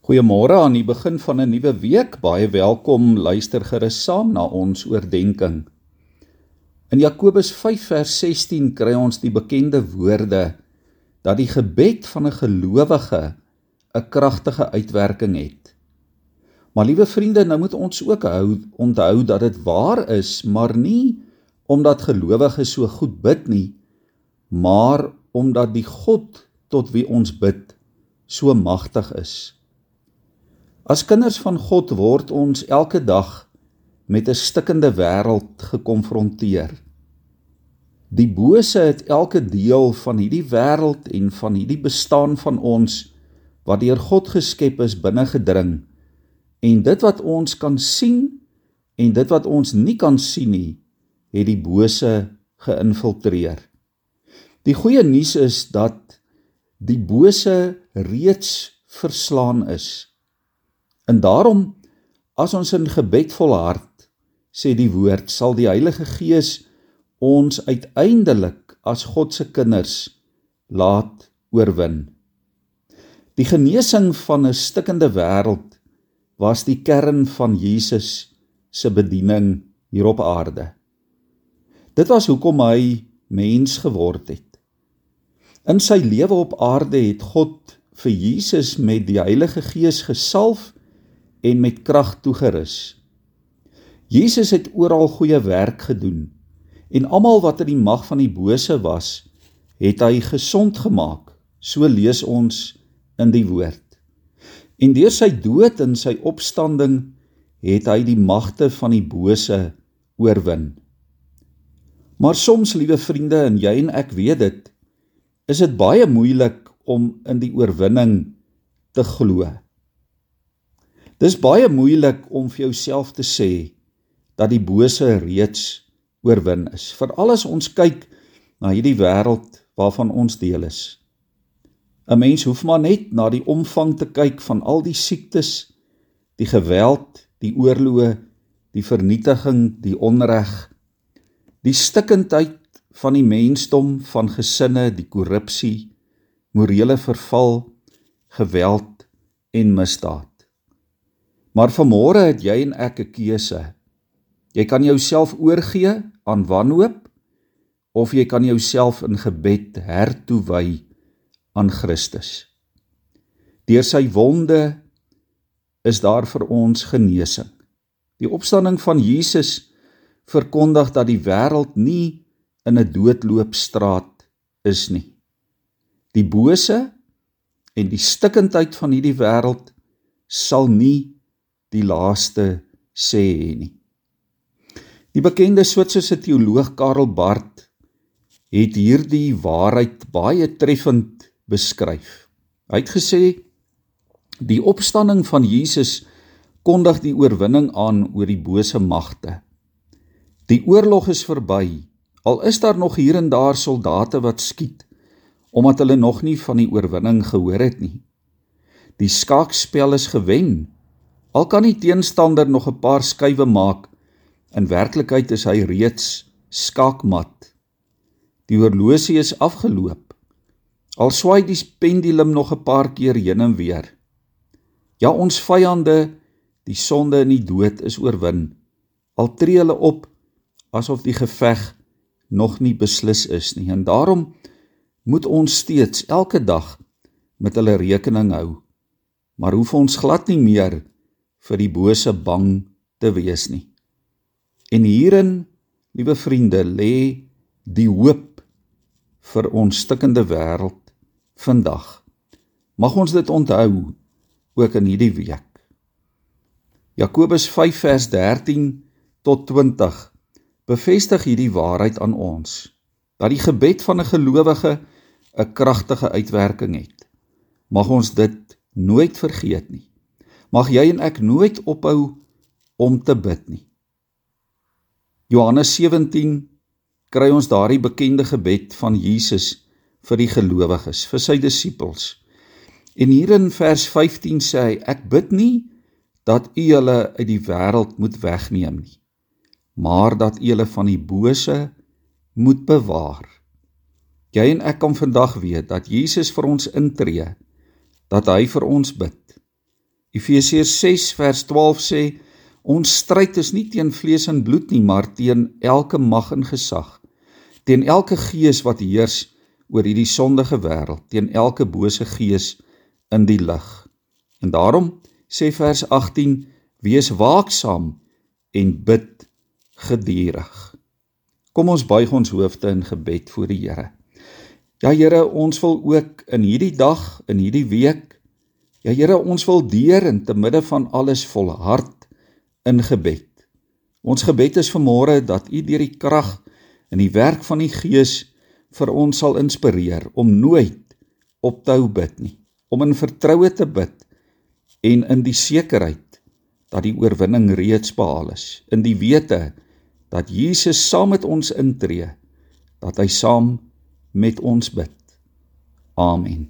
Goeiemôre aan die begin van 'n nuwe week. Baie welkom. Luister gerus saam na ons oordeenking. In Jakobus 5 vers 16 kry ons die bekende woorde dat die gebed van 'n gelowige 'n kragtige uitwerking het. Maar liewe vriende, nou moet ons ook hou onthou dat dit waar is, maar nie omdat gelowiges so goed bid nie, maar omdat die God tot wie ons bid so magtig is. As kinders van God word ons elke dag met 'n stikkende wêreld gekonfronteer. Die bose het elke deel van hierdie wêreld en van hierdie bestaan van ons wat deur God geskep is binne gedring. En dit wat ons kan sien en dit wat ons nie kan sien nie, het die bose geïnfiltreer. Die goeie nuus is dat die bose reeds verslaan is. En daarom as ons in gebed volhard, sê die woord, sal die Heilige Gees ons uiteindelik as God se kinders laat oorwin. Die genesing van 'n stikkende wêreld was die kern van Jesus se bediening hier op aarde. Dit was hoekom hy mens geword het. In sy lewe op aarde het God vir Jesus met die Heilige Gees gesalf en met krag toegerus. Jesus het oral goeie werk gedoen en almal wat in die mag van die bose was, het hy gesond gemaak. So lees ons in die woord. En deur sy dood en sy opstanding het hy die magte van die bose oorwin. Maar soms, liewe vriende, en jy en ek weet dit, is dit baie moeilik om in die oorwinning te glo. Dis baie moeilik om vir jouself te sê dat die bose reeds oorwin is. Veral as ons kyk na hierdie wêreld waarvan ons deel is. 'n Mens hoef maar net na die omvang te kyk van al die siektes, die geweld, die oorloë, die vernietiging, die onreg, die stikkindheid van die mensdom, van gesinne, die korrupsie, morele verval, geweld en misdaad. Maar vanmôre het jy en ek 'n keuse. Jy kan jouself oorgee aan wanhoop of jy kan jouself in gebed hertoewy aan Christus. Deur sy wonde is daar vir ons genesing. Die opstanding van Jesus verkondig dat die wêreld nie in 'n doodloopstraat is nie. Die bose en die stikkindheid van hierdie wêreld sal nie die laaste sê nie. Die bekende Switserse teoloog Karl Barth het hierdie waarheid baie treffend beskryf. Hy het gesê die opstanding van Jesus kondig die oorwinning aan oor die bose magte. Die oorlog is verby. Al is daar nog hier en daar soldate wat skiet omdat hulle nog nie van die oorwinning gehoor het nie. Die skaakspel is gewen Al kan die teenstander nog 'n paar skuwe maak, in werklikheid is hy reeds skakmat. Die horlosie is afgeloop. Al swaai die pendulum nog 'n paar keer heen en weer. Ja, ons vyande, die sonde en die dood is oorwin. Al tree hulle op asof die geveg nog nie beslis is nie. En daarom moet ons steeds elke dag met hulle rekening hou. Maar hoef ons glad nie meer vir die bose bang te wees nie. En hierin, liewe vriende, lê die hoop vir ons stikkende wêreld vandag. Mag ons dit onthou ook in hierdie week. Jakobus 5 vers 13 tot 20 bevestig hierdie waarheid aan ons dat die gebed van 'n gelowige 'n kragtige uitwerking het. Mag ons dit nooit vergeet nie mag jy en ek nooit ophou om te bid nie. Johannes 17 kry ons daardie bekende gebed van Jesus vir die gelowiges, vir sy disippels. En hier in vers 15 sê hy: Ek bid nie dat U hulle uit die wêreld moet wegneem nie, maar dat U hulle van die bose moet bewaar. Jy en ek kan vandag weet dat Jesus vir ons intree, dat hy vir ons bid Efesiërs 6 vers 12 sê ons stryd is nie teen vlees en bloed nie, maar teen elke mag en gesag, teen elke gees wat heers oor hierdie sondige wêreld, teen elke bose gees in die lig. En daarom sê vers 18: Wees waaksaam en bid gedurig. Kom ons buig ons hoofde in gebed voor die Here. Ja Here, ons wil ook in hierdie dag, in hierdie week, ja Here, ons wil deur in te midde van alles volhard in gebed. Ons gebed is vanmôre dat U deur die krag en die werk van die Gees vir ons sal inspireer om nooit op te hou bid nie, om in vertroue te bid en in die sekerheid dat die oorwinning reeds behaal is, in die wete dat Jesus saam met ons intree, dat hy saam met ons bid. Amen.